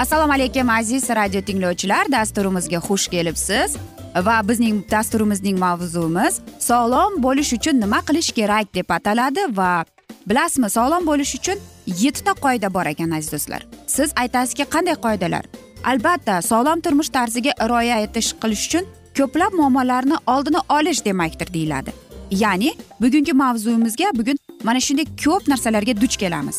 assalomu alaykum aziz radio tinglovchilar. Dasturimizga xush kelibsiz va bizning dasturimizning mavzuimiz sog'lom bo'lish uchun nima qilish kerak deb ataladi va bilasizmi sog'lom bo'lish uchun yettita qoida bor ekan aziz do'stlar. Siz aytasizki qanday qoidalar? Albatta sog'lom turmush tarziga rioya etish qilish uchun ko'plab muammolarni oldini olish demakdir deyiladi. Ya'ni bugungi mavzuyimizga bugun mana shunday ko'p narsalarga duch kelamiz.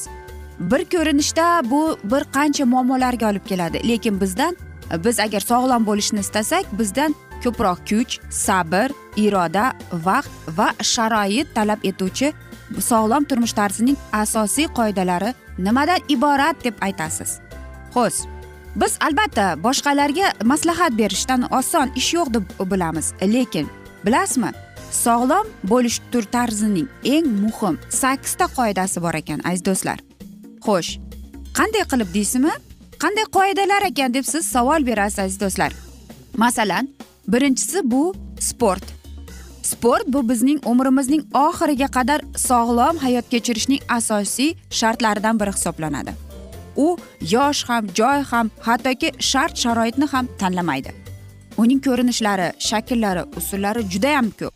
Bir ko'rinishda bu bir qancha muammolarga olib keladi. Lekin bizdan biz agar sog'lom bo'lishni istasak bizdan ko'proq kuch sabr iroda vaqt va sharoit talab etuvchi sog'lom turmush tarzining asosiy qoidalari nimadan iborat deb aytasiz? Xo'sh biz albatta boshqalarga maslahat berishdan oson ish yo'q deb bilamiz. Lekin bilasizmi sog'lom bo'lish tur tarzining eng muhim sakkizta qoidasi bor ekan aziz do'stlar. Xo'sh qanday qilib deysizmi? Qanday qoidalar ekan deb siz savol berasiz aziz do'stlar. Masalan birinchisi bu sport. Sport bu bizning umrimizning oxiriga qadar sog'lom hayot kechirishning asosiy shartlaridan biri hisoblanadi. U yosh ham joy ham hattoki shart sharoitni ham tanlamaydi. Uning ko'rinishlari shakllari usullari judayam ko'p.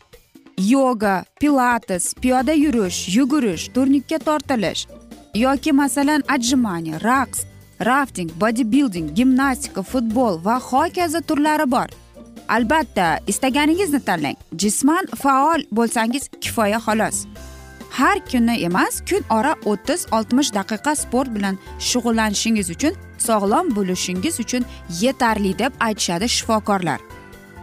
Yoga pilates piyoda yurish yugurish turnikka tortilish yoki masalan отжимание raqs rafting bodibilding gimnastika futbol va hokazo turlari bor. Albatta istaganingizni tanlang. Jisman faol bo'lsangiz kifoya xolos. Har kuni emas kun ora o'ttiz oltmish daqiqa sport bilan shug'ullanishingiz uchun sog'lom bo'lishingiz uchun yetarli deb aytishadi shifokorlar.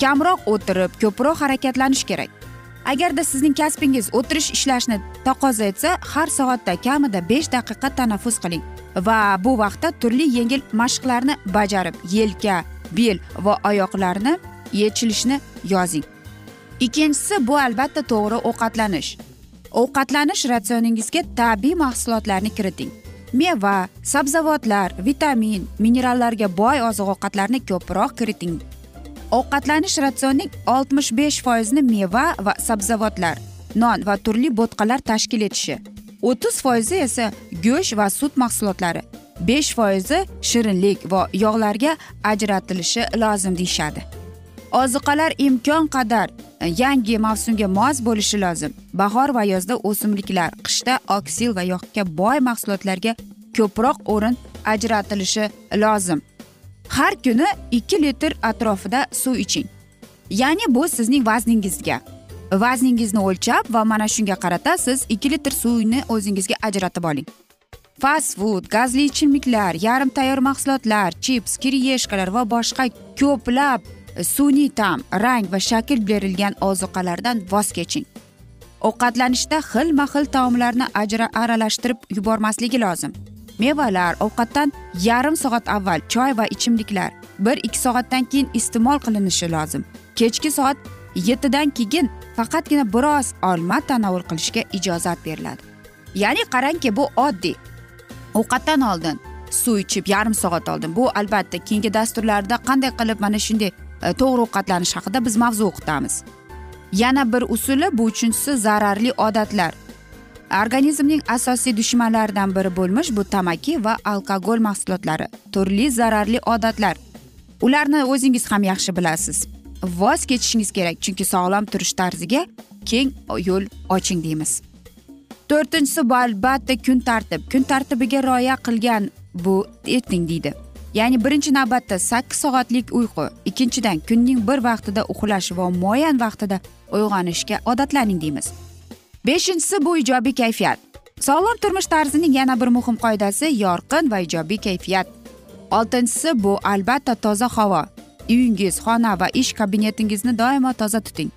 Kamroq o'tirib ko'proq harakatlanish kerak. Agarda sizning kasbingiz o'tirish ishlashni taqozo etsa har soatda kamida besh daqiqa tanaffus qiling va bu vaqtda turli yengil mashqlarni bajarib yelka bel va oyoqlarni yechilishni yozing. Ikkinchisi bu albatta to'g'ri ovqatlanish. Ovqatlanish ratsioningizga tabiiy mahsulotlarni kiriting. Meva sabzavotlar vitamin minerallarga boy oziq ovqatlarni ko'proq kiriting. Ovqatlanish ratsionining oltmish besh foizini meva va sabzavotlar non va turli bo'tqalar tashkil etishi. O'ttiz foizi esa go'sht va sut mahsulotlari besh foizi shirinlik va yog'larga ajratilishi lozim deyishadi. Oziqalar imkon qadar e, yangi mavsumga mos bo'lishi lozim. Bahor va yozda o'simliklar qishda oksil va yog'ga boy mahsulotlarga ko'proq o'rin ajratilishi lozim. Har kuni ikki litr atrofida suv iching. Ya'ni bu sizning vazningizga. Vazningizni o'lchab va mana shunga qarata siz ikki litr suvni o'zingizga ajratib oling. Fast food gazli ichimliklar yarim tayyor mahsulotlar chips kiriyeshkalar va boshqa ko'plab sun'iy ta'm rang va shakl berilgan ozuqalardan voz keching. Ovqatlanishda xilma xil taomlarni ajra aralashtirib yubormasligi lozim. Mevalar ovqatdan yarim soat avval choy va ichimliklar bir ikki soatdan keyin iste'mol qilinishi lozim. Kechki soat yettidan keyin faqatgina biroz olma tanovul qilishga ijozat beriladi. Ya'ni qarangki bu oddiy. Ovqatdan oldin suv ichib yarim soat oldin. Bu albatta keyingi dasturlarda qanday qilib mana shunday e, to'g'ri ovqatlanish haqida biz mavzu o'qitamiz. Yana bir usuli bu uchinchisi zararli odatlar. Organizmning asosiy dushmanlaridan biri bo'lmish bu tamaki va alkogol mahsulotlari turli zararli odatlar. Ularni o'zingiz ham yaxshi bilasiz. Voz kechishingiz kerak chunki sog'lom turish tarziga keng yo'l oching deymiz. To'rtinchisi bu albatta kun tartib. Kun tartibiga rioya qilgan bu eting deydi. Ya'ni birinchi navbatda sakkiz soatlik uyqu ikkinchidan kunning bir vaqtida uxlash va muayyan vaqtida uyg'onishga odatlaning deymiz. Beshinchisi bu ijobiy kayfiyat. Sog'lom turmush tarzining yana bir muhim qoidasi yorqin va ijobiy kayfiyat. Oltinchisi bu albatta toza havo. Uyingiz xona va ish kabinetingizni doimo toza tuting.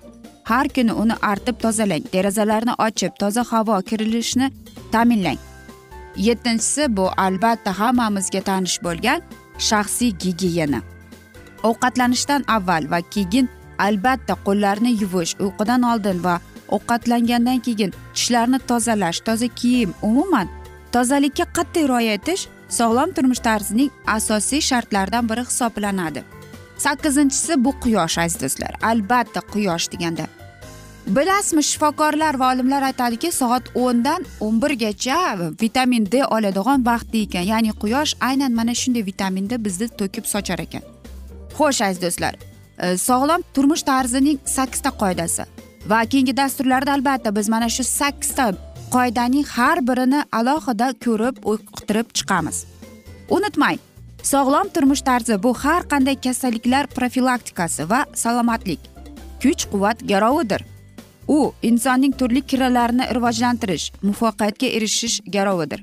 Har kuni uni artib tozalang derazalarni ochib toza havo kirilishini ta'minlang. Yettinchisi bu albatta hammamizga tanish bo'lgan shaxsiy gigiyena. Ovqatlanishdan avval va keyin albatta qo'llarni yuvish uyqudan oldin va ovqatlangandan keyin tishlarni tozalash toza kiyim umuman tozalikka qat'iy rioya etish sog'lom turmush tarzining asosiy shartlaridan biri hisoblanadi. Sakkizinchisi bu quyosh aziz do'stlar. Albatta quyosh deganda. Bilasizmi shifokorlar va olimlar aytadiki soat o'ndan o'n birgacha vitamin d oladigan vaqt ekan. Ya'ni quyosh aynan mana shunday vitaminni bizni to'kib sochar ekan. Xo'sh aziz do'stlar e, sog'lom turmush tarzining sakkizta qoidasi. Va keyingi dasturlarda albatta biz mana shu sakkizta qoidaning har birini alohida ko'rib uqtirib chiqamiz. Unutmang sog'lom turmush tarzi bu har qanday kasalliklar profilaktikasi va salomatlik kuch quvvat garovidir. U insonning turli kiralarini rivojlantirish muvaffaqiyatga erishish garovidir.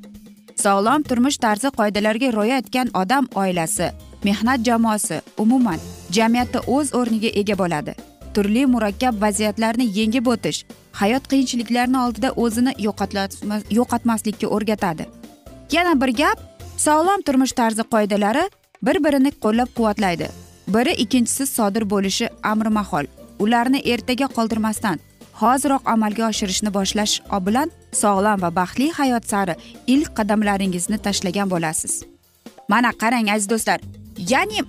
Sog'lom turmush tarzi qoidalariga rioya etgan odam oilasi mehnat jamoasi umuman jamiyatda o'z o'rniga ega bo'ladi. Turli murakkab vaziyatlarni yengib o'tish hayot qiyinchiliklarini oldida o'zini yo'qotmaslikka o'rgatadi. Yana bir gap sog'lom turmush tarzi qoidalari bir birini qo'llab quvvatlaydi biri ikkinchisi sodir bo'lishi amri mahol ularni ertaga qoldirmasdan hoziroq amalga oshirishni boshlash bilan sog'lom va baxtli hayot sari ilk qadamlaringizni tashlagan bo'lasiz. Mana qarang aziz do'stlar. Ya'ni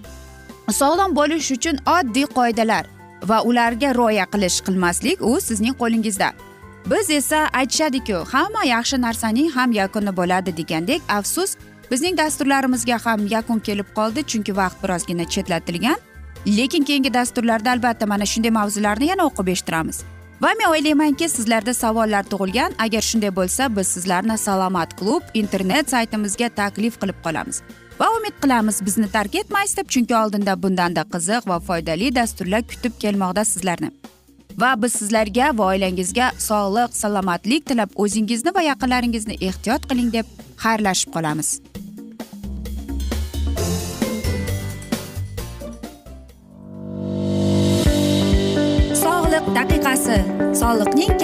sog'lom bo'lish uchun oddiy qoidalar va ularga rioya qilish qilmaslik u sizning qo'lingizda. Biz esa aytishadiku hamma yaxshi narsaning ham yakuni bo'ladi degandek afsus bizning dasturlarimizga ham yakun kelib qoldi chunki vaqt birozgina chetlatilgan. Lekin keyingi dasturlarda albatta mana shunday mavzularni yana o'qib eshittiramiz. Va men o'ylaymanki sizlarda savollar tug'ilgan. Agar shunday bo'lsa biz sizlarni salomat klub internet saytimizga taklif qilib qolamiz. Va umid qilamiz bizni tark etmaysiz deb chunki oldinda bundanda qiziq va foydali dasturlar kutib kelmoqda sizlarni. Va biz sizlarga va oilangizga sog'lik salomatlik tilab o'zingizni va yaqinlaringizni ehtiyot qiling deb xayrlashib qolamiz.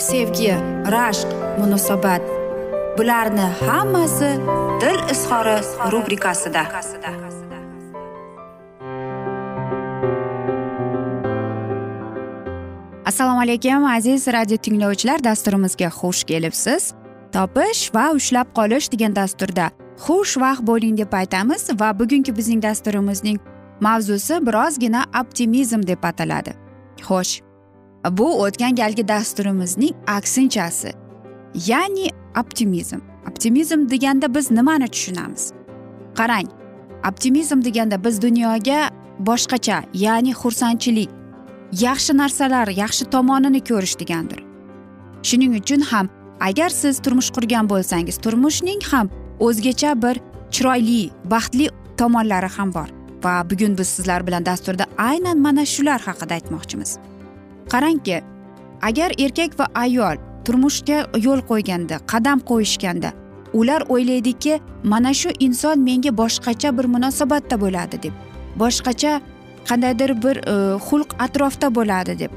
sevgi rashq munosabat. Bularni hammasi dil izhori rubrikasida. Assalomu alaykum aziz radio tinglovchilar dasturimizga xush kelibsiz. Topish va ushlab qolish degan dasturda xushvaqt bo'ling deb aytamiz va bugungi bizning dasturimizning mavzusi birozgina optimizm deb ataladi. Xo'sh bu o'tgan galgi dasturimizning aksinchasi ya'ni optimizm. Optimizm deganda biz nimani tushunamiz? Qarang optimizm deganda biz dunyoga boshqacha ya'ni xursandchilik yaxshi narsalar yaxshi tomonini ko'rish degandir. Shuning uchun ham agar siz turmush qurgan bo'lsangiz turmushning ham o'zgacha bir chiroyli baxtli tomonlari ham bor. Va bugun biz sizlar bilan dasturda aynan mana shular haqida aytmoqchimiz. Qarangki agar erkak va ayol turmushga yo'l qo'yganda qadam qo'yishganda ular o'ylaydiki mana shu inson menga boshqacha bir munosabatda bo'ladi deb boshqacha qandaydir bir e, xulq atrofda bo'ladi deb.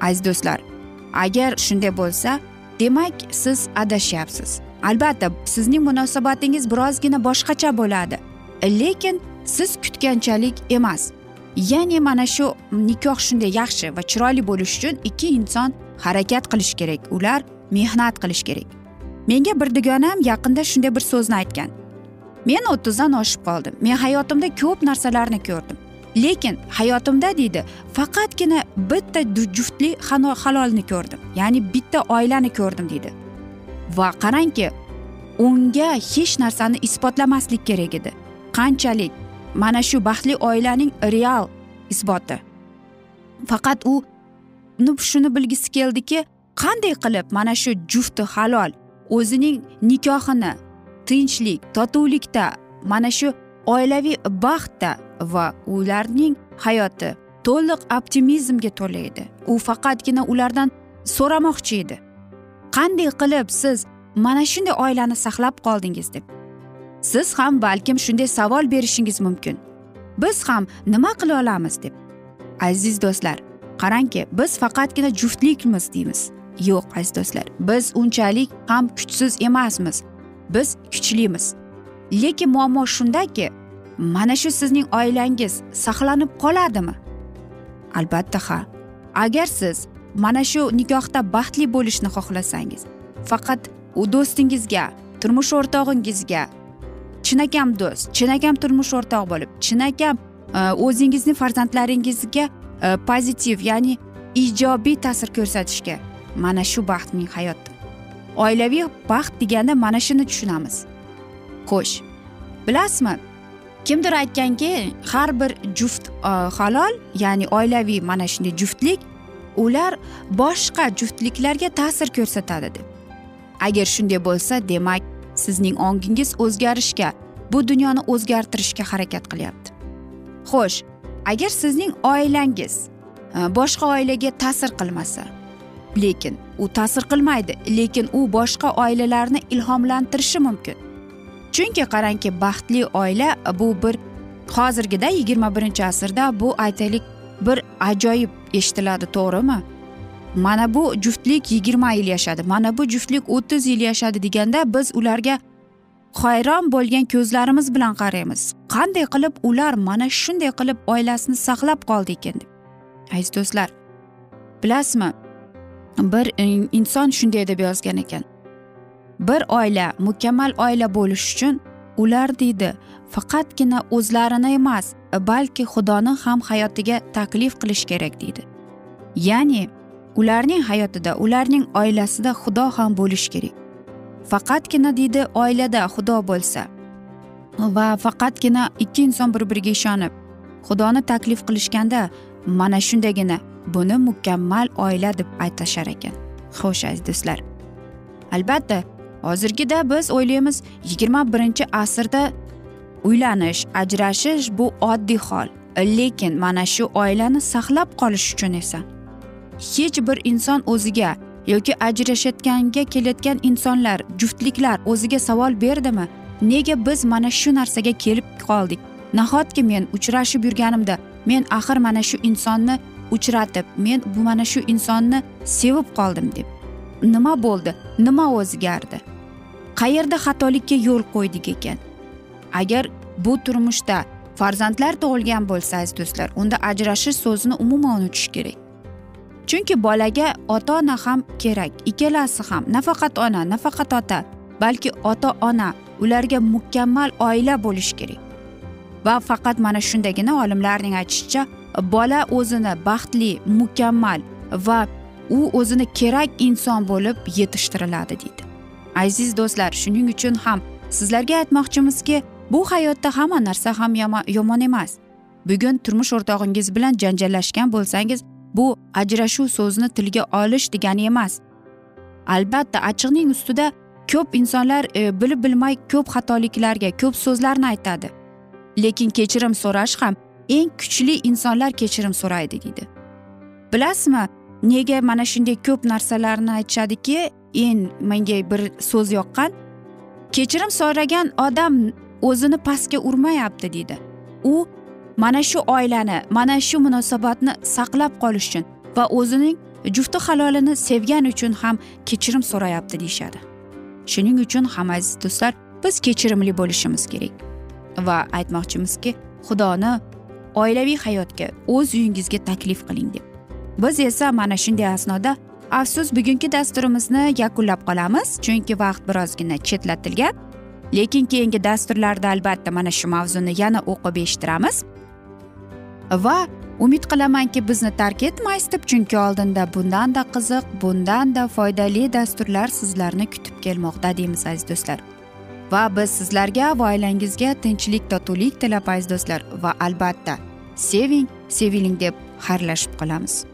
Aziz do'stlar agar shunday bo'lsa demak siz adashyapsiz. Albatta sizning munosabatingiz birozgina boshqacha bo'ladi lekin siz kutganchalik emas. Ya'ni mana shu nikoh shunday yaxshi va chiroyli bo'lishi uchun ikki inson harakat qilish kerak ular mehnat qilish kerak. Menga bir dugonam yaqinda shunday bir so'zni aytgan. Men o'ttizdan oshib qoldim. Men hayotimda ko'p narsalarni ko'rdim. Lekin hayotimda deydi faqatgina bitta juftlik halolni ko'rdim. Ya'ni bitta oilani ko'rdim deydi. Va qarangki unga hech narsani isbotlamaslik kerak edi. Qanchalik mana shu baxtli oilaning real isboti. Faqat u shuni bilgisi keldiki qanday qilib mana shu jufti halol o'zining nikohini tinchlik totuvlikda mana shu oilaviy baxtda va ularning hayoti to'liq optimizmga to'la edi u faqatgina ulardan so'ramoqchi edi. Qanday qilib siz mana shunday oilani saqlab qoldingiz? deb siz ham balkim shunday savol berishingiz mumkin. Biz ham nima qila olamiz deb. Aziz do'stlar qarangki biz faqatgina juftlikmiz deymiz. Yo'q aziz do'stlar biz unchalik ham kuchsiz emasmiz. Biz kuchlimiz. Lekin muammo shundaki mana shu sizning oilangiz saqlanib qoladimi? Albatta ha. Agar siz mana shu nikohda baxtli bo'lishni xohlasangiz faqat u do'stingizga turmush o'rtog'ingizga chinakam do'st chinakam turmush o'rtog'i bo'lib chinakam e, o'zingizni farzandlaringizga e, pozitiv ya'ni ijobiy ta'sir ko'rsatishga mana shu baxtning hayot oilaviy baxt deganda mana shuni tushunamiz. Xo'sh bilasizmi? Kimdir aytganki har bir juft e, halol ya'ni oilaviy mana shunday juftlik ular boshqa juftliklarga ta'sir ko'rsatadi deb. Agar shunday bo'lsa demak sizning ongingiz o'zgarishga bu dunyoni o'zgartirishga harakat qilyapti. Xo'sh agar sizning oilangiz e, boshqa oilaga ta'sir qilmasa lekin u ta'sir qilmaydi lekin u boshqa oilalarni ilhomlantirishi mumkin. Chunki qarangki baxtli oila e, bu bir hozirgida yigirma birinchi asrda bu aytaylik bir ajoyib eshitiladi to'g'rimi? Mana bu juftlik yigirma yil yashadi. Mana bu juftlik o'ttiz yil yashadi deganda biz ularga hayron bo'lgan ko'zlarimiz bilan qaraymiz. Qanday qilib ular mana shunday qilib oilasini saqlab qoldi ekan deb. Aziz do'stlar bilasizmi bir inson shunday deb yozgan ekan. Bir oila mukammal oila bo'lishi uchun ular deydi faqatgina o'zlarini emas balki xudoni ham hayotiga taklif qilish kerak deydi. Ya'ni ularning hayotida ularning oilasida xudo ham bo'lishi kerak. Faqatgina deydi oilada xudo bo'lsa va faqatgina ikki inson bir biriga ishonib xudoni taklif qilishganda mana shundagina buni mukammal oila deb aytishar ekan. Xo'sh aziz do'stlar. Albatta hozirgida biz o'ylaymiz yigirma birinchi asrda uylanish ajrashish bu oddiy hol. Lekin mana shu oilani saqlab qolish uchun esa hech bir inson o'ziga yoki ajrashayotganga kelayotgan insonlar juftliklar o'ziga savol berdimi? Nega biz mana shu narsaga kelib qoldik? Nahotki men uchrashib yurganimda men axir mana shu insonni uchratib men bu mana shu insonni sevib qoldim deb? Nima bo'ldi? Nima o'zgardi? Qayerda xatolikka yo'l qo'ydik ekan? Agar bu turmushda farzandlar tug'ilgan bo'lsa aziz do'stlar unda ajrashish so'zini umuman unutish kerak. Chunki bolaga ota ona ham kerak ikkalasi ham nafaqat ona nafaqat ota balki ota ona ularga mukammal oila bo'lishi kerak. Va faqat mana shundagina olimlarning aytishicha bola o'zini baxtli mukammal va u o'zini kerak inson bo'lib yetishtiriladi deydi. Aziz do'stlar shuning uchun ham sizlarga aytmoqchimizki bu hayotda hamma narsa ham yomon emas. Bugun turmush o'rtog'ingiz bilan janjallashgan bo'lsangiz bu ajrashuv so'zini tilga olish degani emas. Albatta achchiqning ustida ko'p insonlar e, bilib bilmay ko'p xatoliklarga ko'p so'zlarni aytadi. Lekin kechirim so'rash ham eng kuchli insonlar kechirim so'raydi deydi. Bilasizmi nega mana shunday ko'p narsalarni aytishadiki eng menga bir so'z yoqqan? Kechirim so'ragan odam o'zini pastga urmayapti deydi. U mana shu oilani mana shu munosabatni saqlab qolish uchun va o'zining jufti halolini sevgani uchun ham kechirim so'rayapti deyishadi. Shuning uchun ham aziz do'stlar biz kechirimli bo'lishimiz kerak. Va aytmoqchimizki xudoni oilaviy hayotga o'z uyingizga taklif qiling deb. Biz esa mana shunday asnoda afsus bugungi dasturimizni yakunlab qolamiz chunki vaqt birozgina chetlatilgan. Lekin keyingi dasturlarda albatta mana shu mavzuni yana o'qib eshittiramiz. Va umid qilamanki bizni tark etmaysiz deb chunki oldinda bundanda qiziq bundanda foydali dasturlar sizlarni kutib kelmoqda deymiz aziz do'stlar. Va biz sizlarga va oilangizga tinchlik totuvlik tilab aziz do'stlar. Va albatta seving seviling deb xayrlashib qolamiz.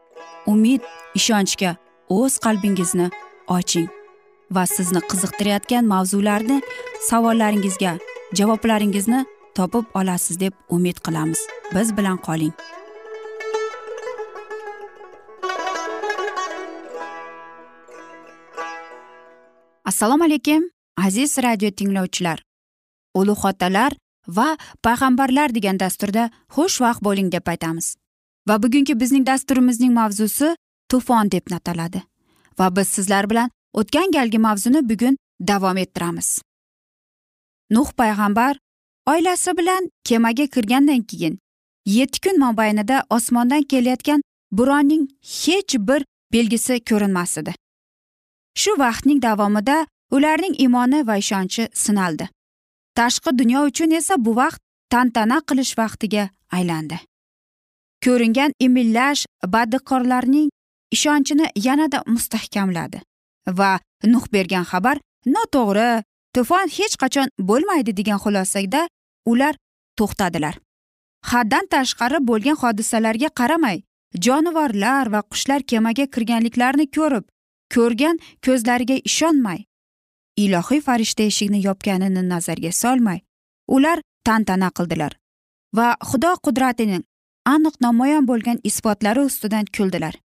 umid ishonchga o'z qalbingizni oching va sizni qiziqtirayotgan mavzularni savollaringizga javoblaringizni topib olasiz deb umid qilamiz. Biz bilan qoling. Assalomu alaykum aziz radio tinglovchilar. Ulug' otalar va payg'ambarlar degan dasturda xushvaqt bo'ling deb aytamiz. Va bugungi bizning dasturimizning mavzusi to'fon deb ataladi va biz sizlar bilan o'tgan galgi mavzuni bugun davom ettiramiz. Nuh payg'ambar oilasi bilan kemaga kirgandan keyin yetti kun mobaynida osmondan kelayotgan bo'ronning hech bir belgisi ko'rinmas edi. Shu vaqtning davomida ularning imoni va ishonchi sinaldi. Tashqi dunyo uchun esa bu vaqt tantana qilish vaqtiga aylandi. Ko'ringan imillash badiqorlarning ishonchini yanada mustahkamladi. Va nuh bergan xabar noto'g'ri to'fon hech qachon bo'lmaydi degan xulosada ular to'xtadilar. Haddan tashqari bo'lgan hodisalarga qaramay jonivorlar va qushlar kemaga kirganliklarini ko'rib ko'rgan ko'zlariga ishonmay ilohiy farishta eshikni yopganini nazarga solmay ular tantana qildilar. Va xudo qudratining aniq namoyon bo'lgan isbotlari ustidan kuldilar.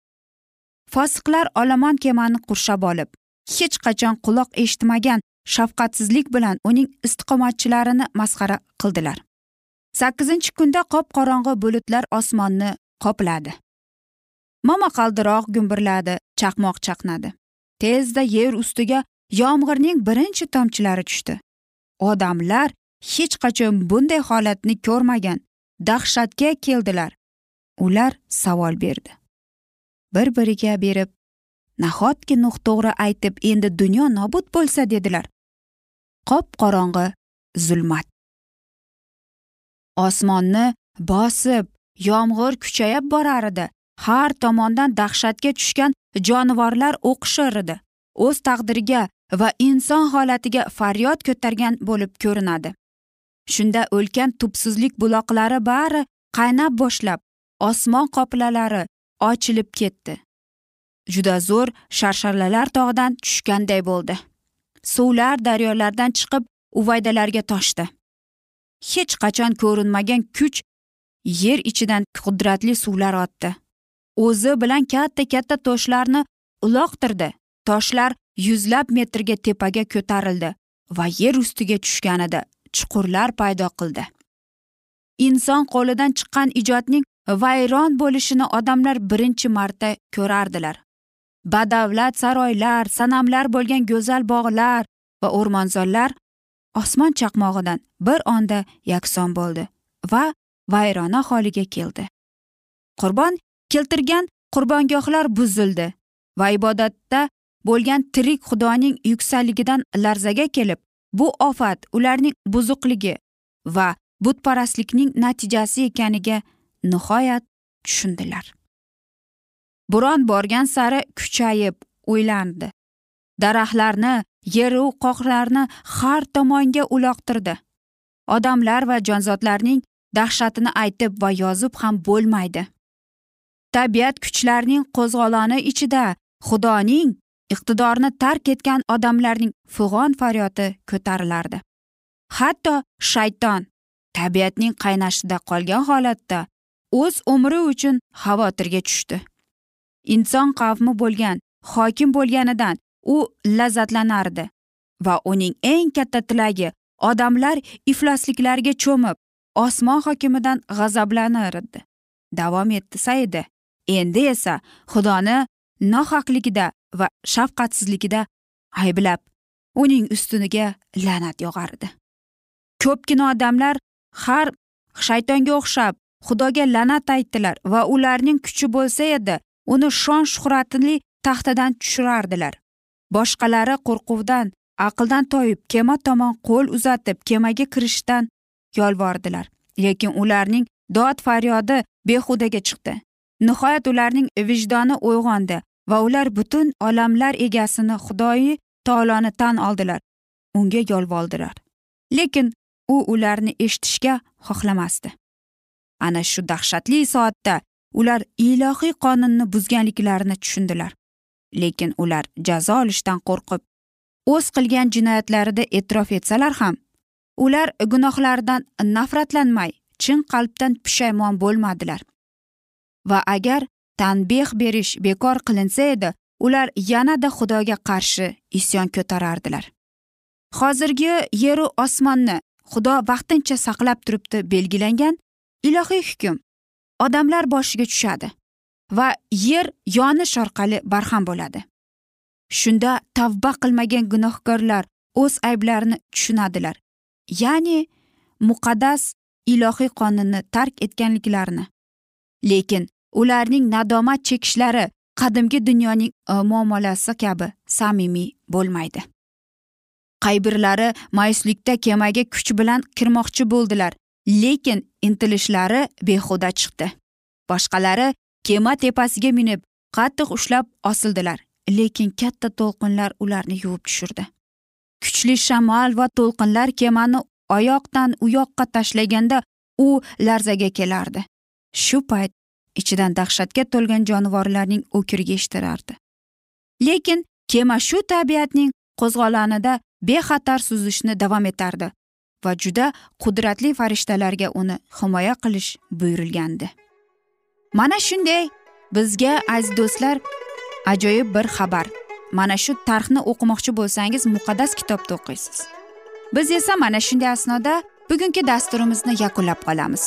Fosiqlar olomon kemani qurshab olib hech qachon quloq eshitmagan shafqatsizlik bilan uning istiqomatchilarini masxara qildilar. Sakkizinchi kunda qop qorong'i bulutlar osmonni qopladi. Momaqaldiroq gumburladi chaqmoq chaqnadi. Tezda yer ustiga yomg'irning birinchi tomchilari tushdi. Odamlar hech qachon bunday holatni ko'rmagan dahshatga keldilar. Ular savol berdi. Bir biriga berib nahotki nuh to'g'ri aytib endi dunyo nobud bo'lsa? dedilar. Qop qorong'i zulmat. Osmonni bosib yomg'ir kuchayib borar edi. Har tomondan dahshatga tushgan jonivorlar o'qishar edi. O'z taqdiriga va inson holatiga faryod ko'targan bo'lib ko'rinadi. Shunda o'lkan tubsizlik buloqlari bari qaynab boshlab osmon qoplalari ochilib ketdi. Juda zo'r sharsharlalar tog'dan tushganday bo'ldi. Suvlar daryolardan chiqib uvaydalarga toshdi. Hech qachon ko'rinmagan kuch yer ichidan qudratli suvlar otdi. O'zi bilan katta katta toshlarni uloqtirdi. Toshlar yuzlab metrga tepaga ko'tarildi va yer ustiga tushganida chuqurlar paydo qildi. Inson qo'lidan chiqqan ijodning vayron bo'lishini odamlar birinchi marta ko'rardilar. Badavlat saroylar sanamlar bo'lgan go'zal bog'lar va o'rmonzorlar osmon chaqmog'idan bir onda yakson bo'ldi va vayrona holiga keldi. Qurbon keltirgan qurbongohlar buzildi va ibodatda bo'lgan tirik xudoning yuksakligidan larzaga kelib bu ofat ularning buzuqligi va butparastlikning natijasi ekaniga nihoyat tushundilar. Bo'ron borgan sari kuchayib o'ylandi daraxtlarni yeru qoqlarni har tomonga uloqtirdi. Odamlar va jonzotlarning dahshatini aytib va yozib ham bo'lmaydi. Tabiat kuchlarining qo'zg'oloni ichida xudoning iqtidorni tark etgan odamlarning fig'on faryodi ko'tarilardi. Hatto shayton tabiatning qaynashida qolgan holatda o'z umri uchun xavotirga tushdi. Inson qavmi bo'lgan hokim bo'lganidan u lazzatlanardi va uning eng katta tilagi odamlar iflosliklarga cho'mib osmon hokimidan g'azablanardi. Davom etdi saidi endi esa xudoni nohaqligida va shafqatsizligida ayblab uning ustuniga la'nat yog'ardi. Ko'pgina odamlar har shaytonga o'xshab xudoga la'nat aytdilar va ularning kuchi bo'lsa edi uni shon shuhratli taxtadan tushirardilar. Boshqalari qo'rquvdan aqldan toyib kema tomon qo'l uzatib kemaga kirishdan yolvordilar lekin ularning dod faryodi behudaga chiqdi. Nihoyat ularning vijdoni uyg'ondi. Va ular butun olamlar egasini xudoyi taoloni tan oldilar. Unga yolvoldilar. Lekin u ularni eshitishga xohlamasdi. Ana shu dahshatli soatda ular ilohiy qonunni buzganliklarini tushundilar. Lekin ular jazo olishdan qo'rqib o'z qilgan jinoyatlarida e'tirof etsalar ham ular gunohlaridan nafratlanmay chin qalbdan pushaymon bo'lmadilar. Va agar tanbeh berish bekor qilinsa edi ular yanada xudoga qarshi isyon ko'tarardilar. Hozirgi yeru osmonni xudo vaqtincha saqlab turibdi belgilangan ilohiy hukm odamlar boshiga tushadi va yer yonish orqali barham bo'ladi. Shunda tavba qilmagan gunohkorlar o'z ayblarini tushunadilar. Ya'ni muqaddas ilohiy qonunni tark etganliklarini. Lekin ularning nadomat chekishlari qadimgi dunyoning e, muomalasi kabi samimiy bo'lmaydi. Qay birlari mayuslikda kemaga kuch bilan kirmoqchi bo'ldilar lekin intilishlari behuda chiqdi. Boshqalari kema tepasiga minib qattiq ushlab osildilar lekin katta to'lqinlar ularni yuvib tushirdi. Kuchli shamol va to'lqinlar kemani oyoqdan u yoqqa tashlaganda u larzaga kelardi. Shu payt ichidan dahshatga to'lgan jonivorlarning o'kirigi eshitilardi lekin kema shu tabiatning qo'zg'olonida bexatar suzishni davom etardi va juda qudratli farishtalarga uni himoya qilish buyurilgandi. Mana shunday bizga aziz do'stlar ajoyib bir xabar. Mana shu tarixni o'qimoqchi bo'lsangiz muqaddas kitobda o'qiysiz. Biz esa mana shunday asnoda bugungi dasturimizni yakunlab qolamiz.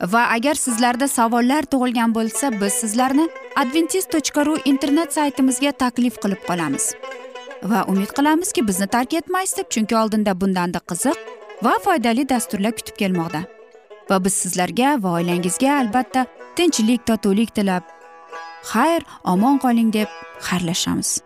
Va agar sizlarda savollar tug'ilgan bo'lsa biz sizlarni adventis tochka ru internet saytimizga taklif qilib qolamiz. Va umid qilamizki bizni tark etmaysiz deb chunki oldinda bundanda qiziq va foydali dasturlar kutib kelmoqda. Va biz sizlarga va oilangizga albatta tinchlik totuvlik tilab xayr omon qoling deb xayrlashamiz.